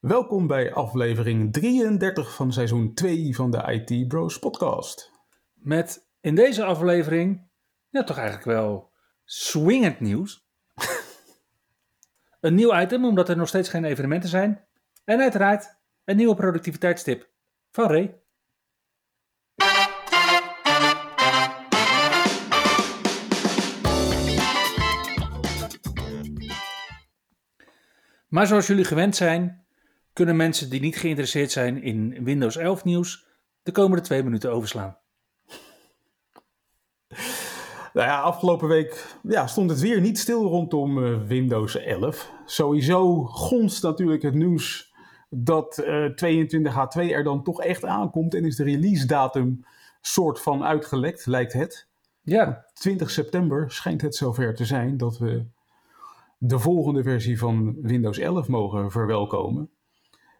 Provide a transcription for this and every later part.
Welkom bij aflevering 33 van seizoen 2 van de IT Bros podcast. Met in deze aflevering, ja toch eigenlijk wel swingend nieuws. een nieuw item omdat er nog steeds geen evenementen zijn. En uiteraard een nieuwe productiviteitstip van Ray. Maar zoals jullie gewend zijn, kunnen mensen die niet geïnteresseerd zijn in Windows 11 nieuws de komende twee minuten overslaan. Nou ja, afgelopen week ja, stond het weer niet stil rondom uh, Windows 11. Sowieso gonst natuurlijk het nieuws dat uh, 22H2 er dan toch echt aankomt en is de release datum soort van uitgelekt, lijkt het. Ja. 20 september schijnt het zover te zijn dat we de volgende versie van Windows 11 mogen verwelkomen.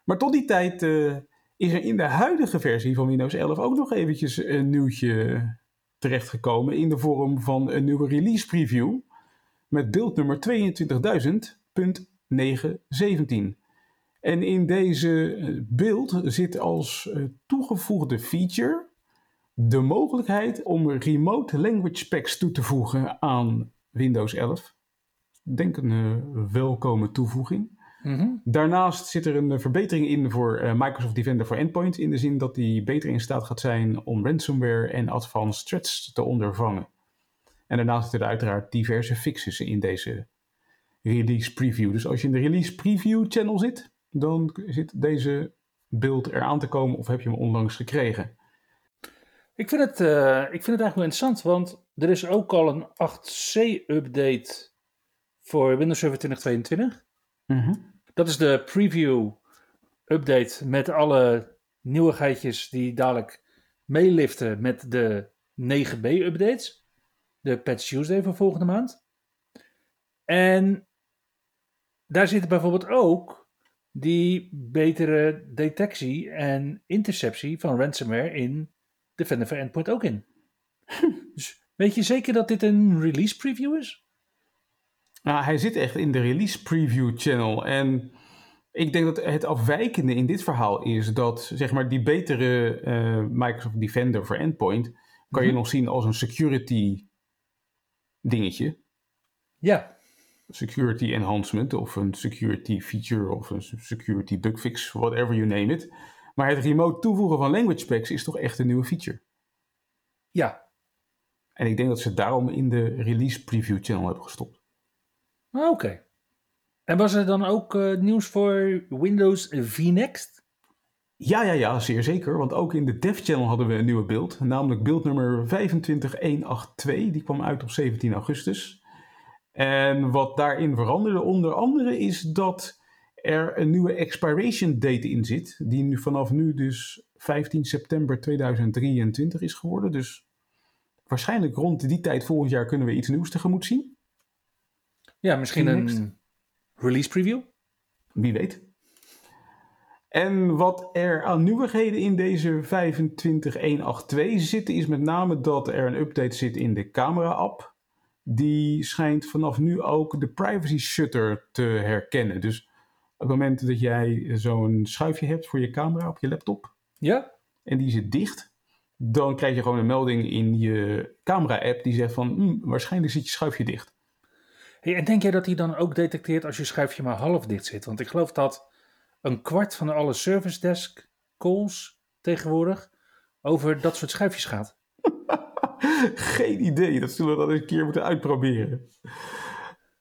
Maar tot die tijd uh, is er in de huidige versie van Windows 11 ook nog eventjes een nieuwtje terechtgekomen in de vorm van een nieuwe release preview met beeldnummer 22.000.917. En in deze beeld zit als toegevoegde feature de mogelijkheid om remote language packs toe te voegen aan Windows 11. Denk een welkome toevoeging. Mm -hmm. Daarnaast zit er een verbetering in voor uh, Microsoft Defender for Endpoint, in de zin dat die beter in staat gaat zijn om ransomware en advanced threats te ondervangen. En daarnaast zitten er uiteraard diverse fixes in deze release preview. Dus als je in de release preview channel zit, dan zit deze beeld eraan te komen of heb je hem onlangs gekregen. Ik vind het, uh, ik vind het eigenlijk wel interessant, want er is ook al een 8C-update voor Windows Server 2022. Mm -hmm. Dat is de preview update met alle nieuwigheidjes die dadelijk meeliften met de 9b updates. De Patch Tuesday van volgende maand. En daar zit bijvoorbeeld ook die betere detectie en interceptie van ransomware in Defender for Endpoint ook in. dus weet je zeker dat dit een release preview is? Nou, hij zit echt in de release preview channel. En ik denk dat het afwijkende in dit verhaal is dat zeg maar, die betere uh, Microsoft Defender voor Endpoint kan je nog zien als een security dingetje. Ja. Security enhancement of een security feature of een security bugfix, whatever you name it. Maar het remote toevoegen van language packs is toch echt een nieuwe feature. Ja. En ik denk dat ze daarom in de release preview channel hebben gestopt. Oké. Okay. En was er dan ook uh, nieuws voor Windows VNext? Ja, ja, ja, zeer zeker. Want ook in de Dev Channel hadden we een nieuwe beeld. Namelijk beeldnummer 25182. Die kwam uit op 17 augustus. En wat daarin veranderde onder andere is dat er een nieuwe expiration date in zit. Die nu vanaf nu dus 15 september 2023 is geworden. Dus waarschijnlijk rond die tijd volgend jaar kunnen we iets nieuws tegemoet zien. Ja, misschien een release preview? Wie weet. En wat er aan nieuwigheden in deze 25182 zitten, is met name dat er een update zit in de camera-app. Die schijnt vanaf nu ook de privacy shutter te herkennen. Dus op het moment dat jij zo'n schuifje hebt voor je camera op je laptop. Ja. En die zit dicht. Dan krijg je gewoon een melding in je camera-app die zegt van hm, waarschijnlijk zit je schuifje dicht. Hey, en denk jij dat hij dan ook detecteert als je schuifje maar half dicht zit? Want ik geloof dat een kwart van alle service desk calls tegenwoordig over dat soort schuifjes gaat. Geen idee, dat zullen we dan eens een keer moeten uitproberen.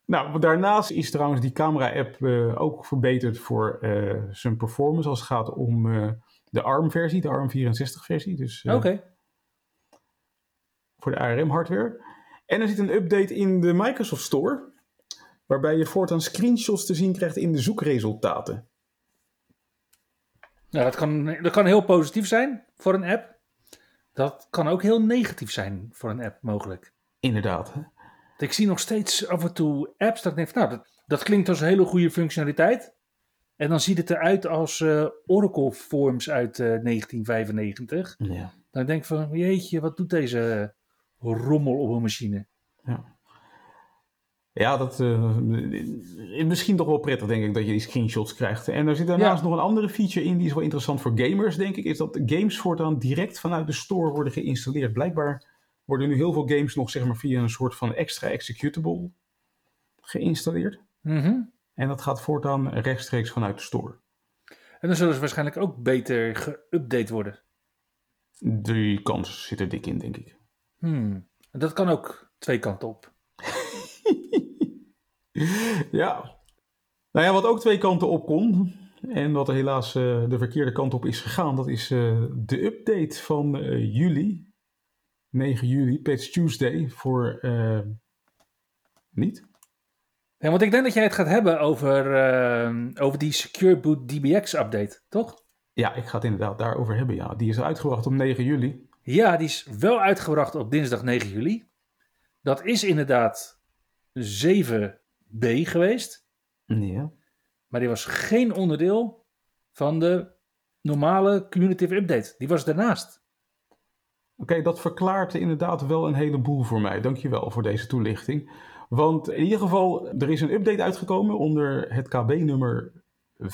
Nou, daarnaast is trouwens die camera-app uh, ook verbeterd voor uh, zijn performance als het gaat om uh, de ARM-versie, de ARM64-versie. Dus, Oké. Voor de ARM-hardware. En er zit een update in de Microsoft Store, waarbij je voortaan screenshots te zien krijgt in de zoekresultaten. Ja, dat kan, dat kan heel positief zijn voor een app. Dat kan ook heel negatief zijn voor een app mogelijk. Inderdaad. Ik zie nog steeds af en toe apps dat ik denk, nou, dat, dat klinkt als een hele goede functionaliteit. En dan ziet het eruit als uh, Oracle Forms uit 1995. Ja. Dan denk ik van, jeetje, wat doet deze rommel op een machine? Ja. Ja, dat uh, misschien toch wel prettig, denk ik, dat je die screenshots krijgt. En er zit daarnaast nog een andere feature in, die is wel interessant voor gamers, denk ik, is dat games voortaan direct vanuit de store worden geïnstalleerd. Blijkbaar worden nu heel veel games nog zeg maar, via een soort van extra executable geïnstalleerd. Mm En dat gaat voortaan rechtstreeks vanuit de store. En dan zullen ze waarschijnlijk ook beter geüpdate worden. Die kans zit er dik in, denk ik. Hmm. Dat kan ook twee kanten op. ja. Nou ja, wat ook twee kanten op kon, en wat er helaas uh, de verkeerde kant op is gegaan, dat is uh, de update van uh, juli. 9 juli, Patch Tuesday, voor niet. Ja, want ik denk dat jij het gaat hebben over, over die Secure Boot DBX update, toch? Ja, ik ga het inderdaad daarover hebben, ja. Die is uitgebracht op 9 juli. Ja, die is wel uitgebracht op dinsdag 9 juli. Dat is inderdaad 7 B geweest. Ja. Maar die was geen onderdeel van de normale cumulative update. Die was daarnaast. Oké, dat verklaart inderdaad wel een heleboel voor mij. Dankjewel voor deze toelichting. Want in ieder geval, er is een update uitgekomen onder het KB-nummer 5012170.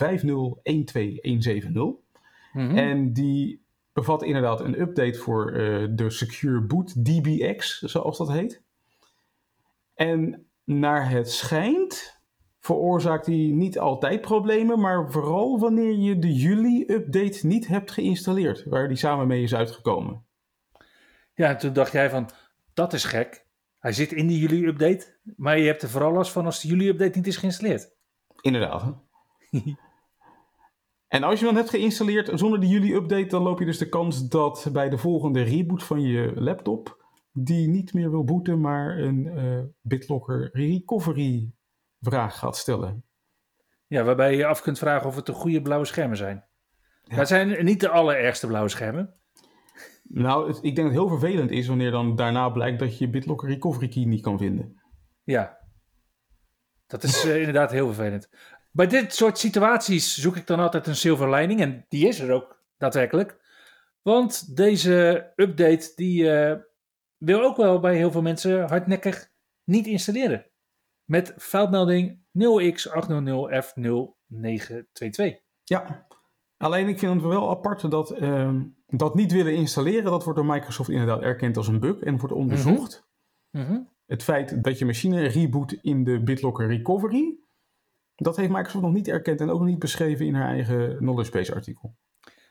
Mm En die bevat inderdaad een update voor uh, de Secure Boot DBX, zoals dat heet. En naar het schijnt veroorzaakt die niet altijd problemen, maar vooral wanneer je de juli-update niet hebt geïnstalleerd, waar die samen mee is uitgekomen. Ja, toen dacht jij van, dat is gek. Hij zit in die juli-update, maar je hebt er vooral last van als de juli-update niet is geïnstalleerd. Inderdaad. en als je dan hebt geïnstalleerd zonder de juli-update, dan loop je dus de kans dat bij de volgende reboot van je laptop die niet meer wil boeten, maar een uh, BitLocker recovery vraag gaat stellen. Ja, waarbij je je af kunt vragen of het de goede blauwe schermen zijn. Ja. Dat zijn niet de allerergste blauwe schermen. Nou, ik denk dat het heel vervelend is wanneer dan daarna blijkt dat je BitLocker recovery key niet kan vinden. Ja, dat is uh, inderdaad heel vervelend. Bij dit soort situaties zoek ik dan altijd een silver lining en die is er ook daadwerkelijk. Want deze update die uh, wil ook wel bij heel veel mensen hardnekkig niet installeren. Met foutmelding 0x800F0922. Ja, alleen ik vind het wel apart dat uh, dat niet willen installeren, dat wordt door Microsoft inderdaad erkend als een bug en wordt onderzocht. Mm -hmm. Het feit dat je machine reboot in de BitLocker recovery, dat heeft Microsoft nog niet erkend en ook nog niet beschreven in haar eigen knowledge base artikel.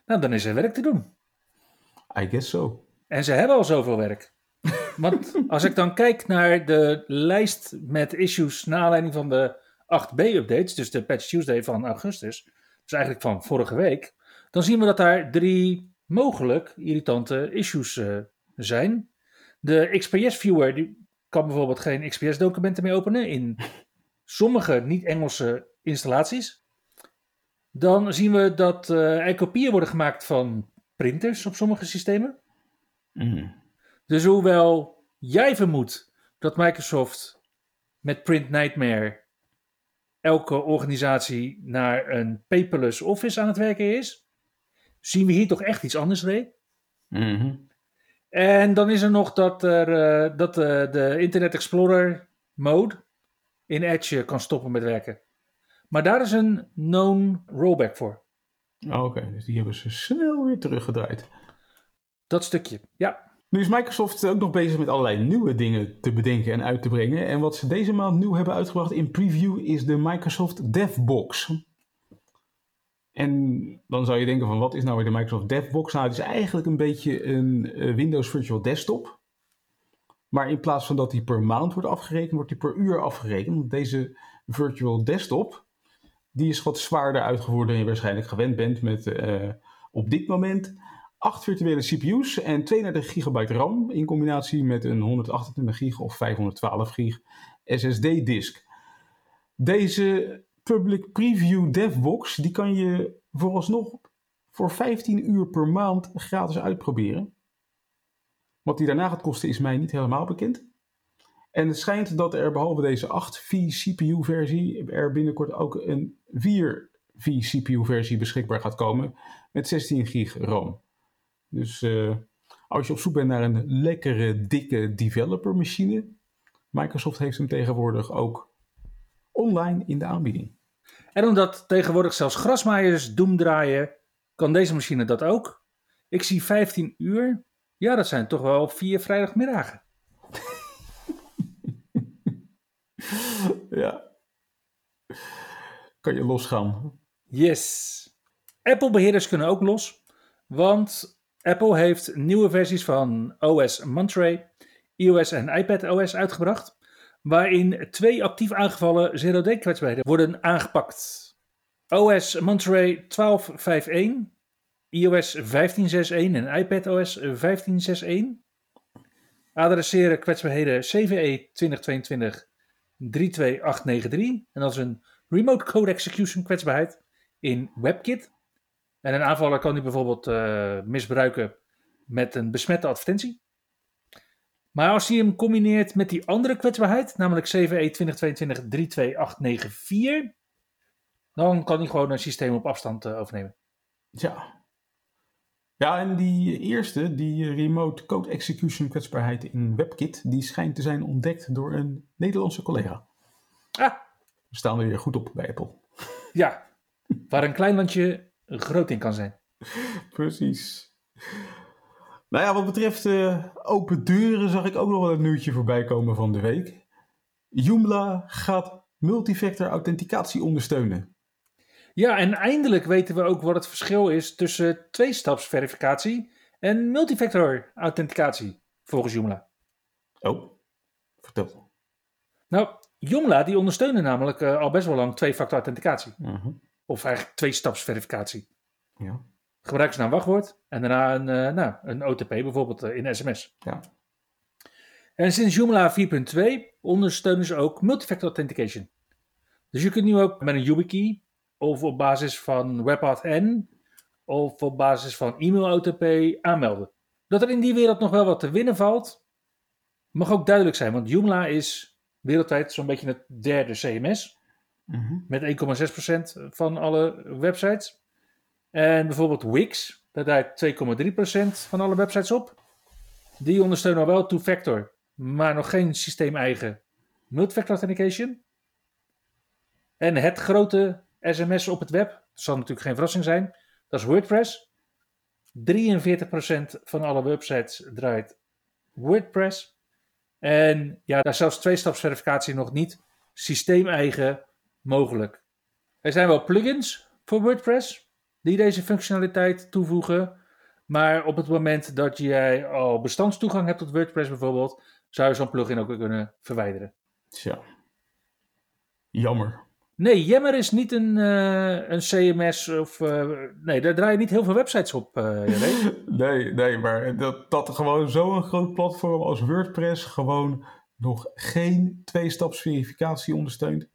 Nou, dan is er werk te doen. I guess so. En ze hebben al zoveel werk. Want als ik dan kijk naar de lijst met issues na aanleiding van de 8B-updates, dus de Patch Tuesday van augustus, dus eigenlijk van vorige week, dan zien we dat daar drie mogelijk irritante issues uh, zijn. De XPS-viewer kan bijvoorbeeld geen XPS-documenten meer openen in sommige niet-Engelse installaties. Dan zien we dat uh, er kopieën worden gemaakt van printers op sommige systemen. Mm. Dus hoewel jij vermoedt dat Microsoft met Print Nightmare elke organisatie naar een paperless office aan het werken is, zien we hier toch echt iets anders mee. Mm -hmm. En dan is er nog dat, er, uh, dat uh, de Internet Explorer mode in Edge kan stoppen met werken. Maar daar is een known rollback voor. Oh, Oké, okay. dus die hebben ze snel weer teruggedraaid. Dat stukje, ja. Nu is Microsoft ook nog bezig met allerlei nieuwe dingen te bedenken en uit te brengen. En wat ze deze maand nieuw hebben uitgebracht in preview is de Microsoft DevBox. En dan zou je denken van wat is nou weer de Microsoft DevBox? Nou, het is eigenlijk een beetje een Windows Virtual Desktop. Maar in plaats van dat die per maand wordt afgerekend, wordt die per uur afgerekend. Deze Virtual Desktop, die is wat zwaarder uitgevoerd dan je waarschijnlijk gewend bent met uh, op dit moment 8 virtuele CPU's en 32 gigabyte RAM in combinatie met een 128 gig of 512 gig SSD-disk. Deze Public Preview DevBox die kan je vooralsnog voor 15 uur per maand gratis uitproberen. Wat die daarna gaat kosten is mij niet helemaal bekend. En het schijnt dat er behalve deze 8V CPU versie er binnenkort ook een 4V CPU versie beschikbaar gaat komen met 16 gig RAM. Dus uh, als je op zoek bent naar een lekkere, dikke developer machine, Microsoft heeft hem tegenwoordig ook online in de aanbieding. En omdat tegenwoordig zelfs grasmaaiers doem draaien, kan deze machine dat ook. Ik zie 15 uur. Ja, dat zijn toch wel vier vrijdagmiddagen. ja. Kan je losgaan. Yes. Apple-beheerders kunnen ook los. Want Apple heeft nieuwe versies van OS Monterey, iOS en iPadOS uitgebracht. Waarin twee actief aangevallen zero-day kwetsbaarheden worden aangepakt. OS Monterey 12.5.1, iOS 15.6.1 en iPadOS 15.6.1 adresseren kwetsbaarheden CVE 2022 32893 en dat is een remote code execution kwetsbaarheid in WebKit. En een aanvaller kan die bijvoorbeeld uh, misbruiken met een besmette advertentie. Maar als hij hem combineert met die andere kwetsbaarheid, namelijk CVE 2022 32894, dan kan hij gewoon een systeem op afstand uh, overnemen. Ja. Ja, en die eerste, die remote code execution kwetsbaarheid in WebKit, die schijnt te zijn ontdekt door een Nederlandse collega. Ah. We staan er weer goed op bij Apple. Ja, waar een klein landje groot in kan zijn. Precies. Nou ja, wat betreft uh, open deuren zag ik ook nog wel een nieuwtje voorbij komen van de week. Joomla gaat multifactor authenticatie ondersteunen. Ja, en eindelijk weten we ook wat het verschil is tussen twee-stapsverificatie en multifactor authenticatie, volgens Joomla. Oh, vertel. Nou, Joomla die ondersteunen namelijk uh, al best wel lang twee-factor authenticatie. Uh -huh. Of eigenlijk twee-stapsverificatie. Ja. Gebruiken ze een wachtwoord en daarna een, uh, nou, een OTP, bijvoorbeeld uh, in sms. Ja. En sinds Joomla 4.2 ondersteunen ze ook multifactor authentication. Dus je kunt nu ook met een YubiKey of op basis van WebAuthn of op basis van e-mail-OTP aanmelden. Dat er in die wereld nog wel wat te winnen valt, mag ook duidelijk zijn, want Joomla is wereldwijd zo'n beetje het derde CMS. Mm-hmm. Met 1,6% van alle websites. En bijvoorbeeld Wix, daar draait 2,3% van alle websites op. Die ondersteunen al wel two-factor, maar nog geen systeem-eigen multifactor authentication. En het grote sms op het web, dat zal natuurlijk geen verrassing zijn, dat is WordPress. 43% van alle websites draait WordPress. En ja, daar zelfs twee-stapsverificatie nog niet systeemeigen mogelijk. Er zijn wel plugins voor WordPress die deze functionaliteit toevoegen. Maar op het moment dat jij al bestandstoegang hebt tot WordPress bijvoorbeeld, zou je zo'n plugin ook kunnen verwijderen. Tja. Jammer. Nee, Yammer is niet een, uh, een CMS of... Uh, nee, daar draaien niet heel veel websites op, uh, Nee, nee, maar dat, dat gewoon zo'n groot platform als WordPress gewoon nog geen twee-staps-verificatie ondersteunt.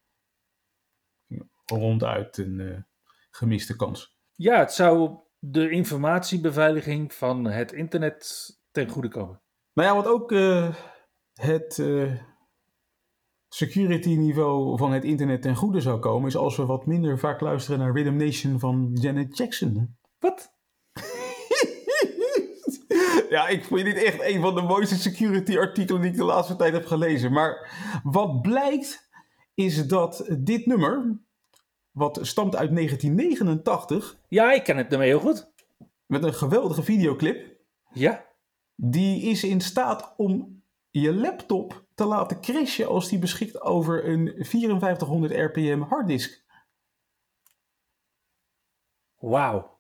Ronduit een gemiste kans. Ja, het zou de informatiebeveiliging van het internet ten goede komen. Nou ja, wat ook het security niveau van het internet ten goede zou komen, is als we wat minder vaak luisteren naar Rhythm Nation van Janet Jackson. Wat? ja, ik vind dit echt een van de mooiste security artikelen die ik de laatste tijd heb gelezen. Maar wat blijkt is dat dit nummer, wat stamt uit 1989. Ja, ik ken het nummer heel goed. Met een geweldige videoclip. Ja. Die is in staat om je laptop te laten crashen als die beschikt over een 5400 rpm harddisk. Wauw.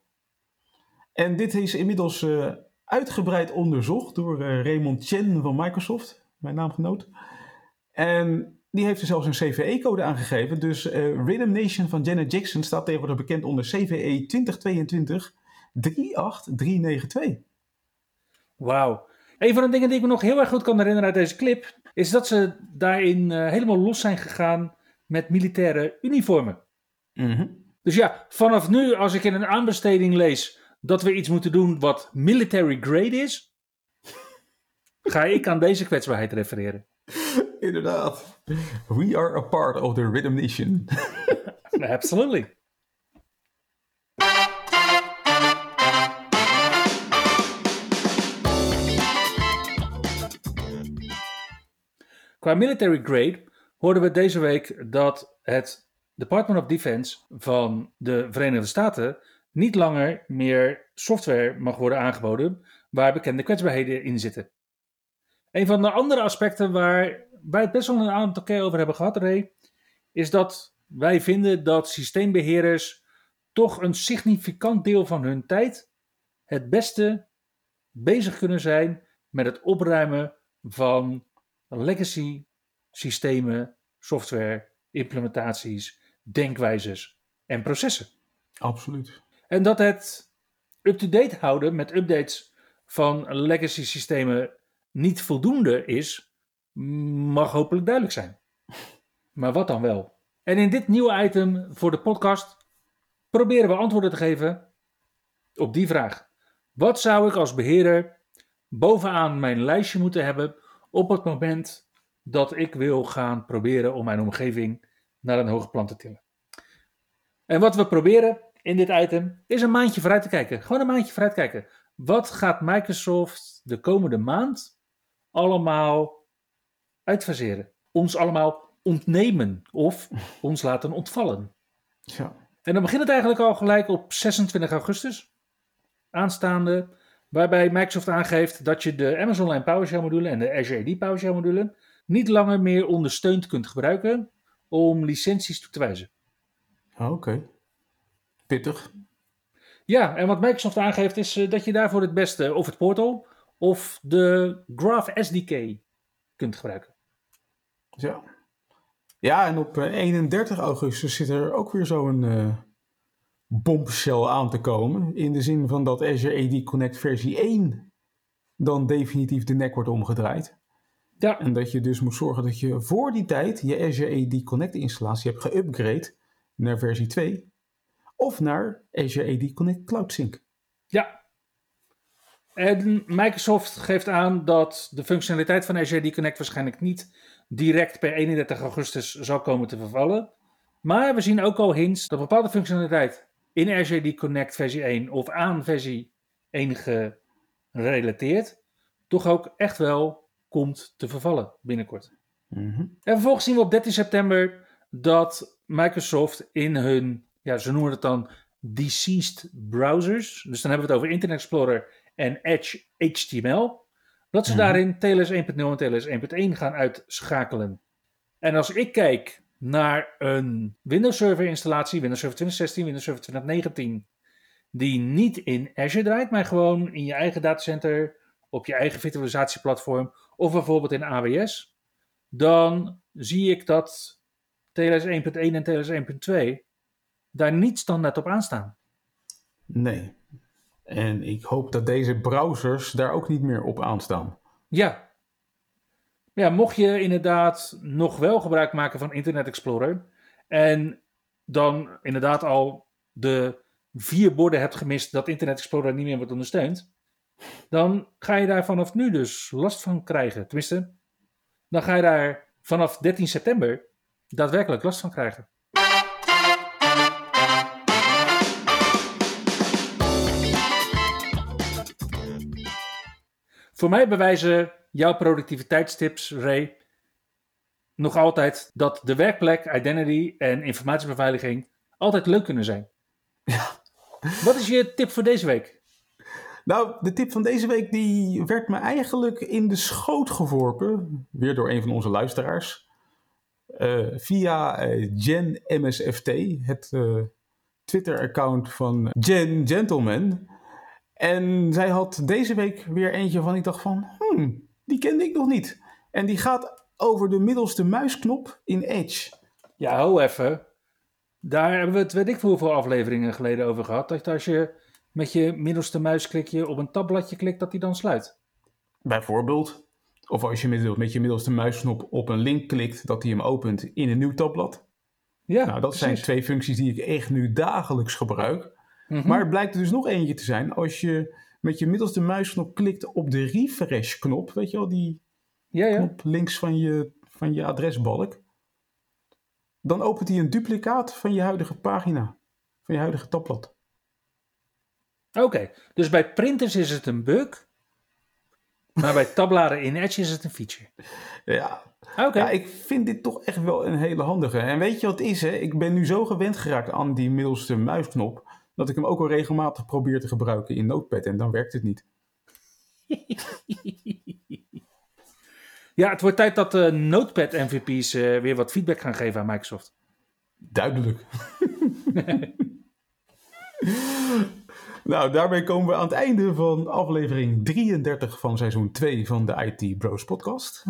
En dit is inmiddels uh, uitgebreid onderzocht door uh, Raymond Chen van Microsoft, mijn naamgenoot. En die heeft er zelfs een CVE-code aangegeven. Dus uh, Rhythm Nation van Janet Jackson staat tegenwoordig bekend onder CVE 2022 38392. Wauw. Een van de dingen die ik me nog heel erg goed kan herinneren uit deze clip, is dat ze daarin uh, helemaal los zijn gegaan met militaire uniformen. Mm -hmm. Dus ja, vanaf nu, als ik in een aanbesteding lees dat we iets moeten doen wat military grade is, ga ik aan deze kwetsbaarheid refereren. Inderdaad. We are a part of the Rhythm Nation. Absolutely. Qua military grade hoorden we deze week dat het Department of Defense van de Verenigde Staten niet langer meer software mag worden aangeboden waar bekende kwetsbaarheden in zitten. Een van de andere aspecten waar wij het best wel een aantal keer over hebben gehad, Ray, is dat wij vinden dat systeembeheerders toch een significant deel van hun tijd het beste bezig kunnen zijn met het opruimen van legacy systemen, software, implementaties, denkwijzes en processen. Absoluut. En dat het up-to-date houden met updates van legacy systemen niet voldoende is, mag hopelijk duidelijk zijn. Maar wat dan wel? En in dit nieuwe item voor de podcast proberen we antwoorden te geven op die vraag. Wat zou ik als beheerder bovenaan mijn lijstje moeten hebben op het moment dat ik wil gaan proberen om mijn omgeving naar een hoger plan te tillen? En wat we proberen in dit item is een maandje vooruit te kijken. Gewoon een maandje vooruit kijken. Wat gaat Microsoft de komende maand allemaal uitfaseren? Ons allemaal ontnemen of ons laten ontvallen. Ja. En dan begint het eigenlijk al gelijk op 26 augustus aanstaande, waarbij Microsoft aangeeft dat je de Amazon Line PowerShell module en de Azure AD PowerShell module niet langer meer ondersteund kunt gebruiken om licenties toe te wijzen. Oké. Pittig. Ja, en wat Microsoft aangeeft is uh, dat je daarvoor het beste of het portal of de Graph SDK kunt gebruiken. Ja. Ja, en op 31 augustus zit er ook weer zo'n uh, bombshell aan te komen. In de zin van dat Azure AD Connect versie 1 dan definitief de nek wordt omgedraaid. Ja. En dat je dus moet zorgen dat je voor die tijd je Azure AD Connect installatie hebt geüpgrade naar versie 2 of naar Azure AD Connect Cloud Sync. Ja. En Microsoft geeft aan dat de functionaliteit van Azure AD Connect waarschijnlijk niet direct per 31 augustus zal komen te vervallen. Maar we zien ook al hints dat bepaalde functionaliteit in AD Connect versie 1 of aan versie 1 gerelateerd toch ook echt wel komt te vervallen binnenkort. Mm -hmm. En vervolgens zien we op 13 september dat Microsoft in hun, ja, ze noemen het dan deceased browsers, dus dan hebben we het over Internet Explorer en Edge HTML, dat ze Mhm. daarin TLS 1.0 en TLS 1.1 gaan uitschakelen. En als ik kijk naar een Windows Server installatie, Windows Server 2016, Windows Server 2019, die niet in Azure draait, maar gewoon in je eigen datacenter, op je eigen virtualisatieplatform of bijvoorbeeld in AWS, dan zie ik dat TLS 1.1 en TLS 1.2 daar niet standaard op aanstaan. Nee. En ik hoop dat deze browsers daar ook niet meer op aanstaan. Ja. Ja, mocht je inderdaad nog wel gebruik maken van Internet Explorer en dan inderdaad al de vier borden hebt gemist dat Internet Explorer niet meer wordt ondersteund, dan ga je daar vanaf nu dus last van krijgen. Tenminste, dan ga je daar vanaf 13 september daadwerkelijk last van krijgen. Voor mij bewijzen jouw productiviteitstips, Ray, nog altijd dat de werkplek, identity en informatiebeveiliging altijd leuk kunnen zijn. Wat is je tip voor deze week? Nou, de tip van deze week die werd me eigenlijk in de schoot geworpen. Weer door een van onze luisteraars. eh, via eh, Jen MSFT, het eh, Twitter-account van Jen Gentleman. En zij had deze week weer eentje van ik dacht van, hmm, die kende ik nog niet. En die gaat over de middelste muisknop in Edge. Ja, ho even. Daar hebben we het, weet ik veel hoeveel afleveringen geleden over gehad. Dat als je met je middelste muisklikje op een tabbladje klikt, dat die dan sluit. Bijvoorbeeld. Of als je met, met je middelste muisknop op een link klikt, dat die hem opent in een nieuw tabblad. Ja, Nou, dat zijn twee functies die ik echt nu dagelijks gebruik. Mhm. Maar het blijkt er dus nog eentje te zijn. Als je met je middelste muisknop klikt op de refresh-knop, weet je wel, die ja, ja. knop links van je, van je adresbalk, dan opent hij een duplicaat van je huidige pagina, van je huidige tabblad. Oké, dus bij printers is het een bug, maar bij tabbladen in Edge is het een feature. Ja. Oké. Ja, ik vind dit toch echt wel een hele handige. En weet je wat het is? Hè? Ik ben nu zo gewend geraakt aan die middelste muisknop, dat ik hem ook al regelmatig probeer te gebruiken in Notepad en dan werkt het niet. ja, het wordt tijd dat de Notepad MVP's uh, weer wat feedback gaan geven aan Microsoft. Duidelijk. Nou, daarmee komen we aan het einde van aflevering 33 van seizoen 2 van de IT Bros podcast.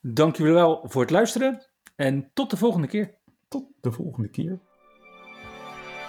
Dank jullie wel voor het luisteren en tot de volgende keer. Tot de volgende keer.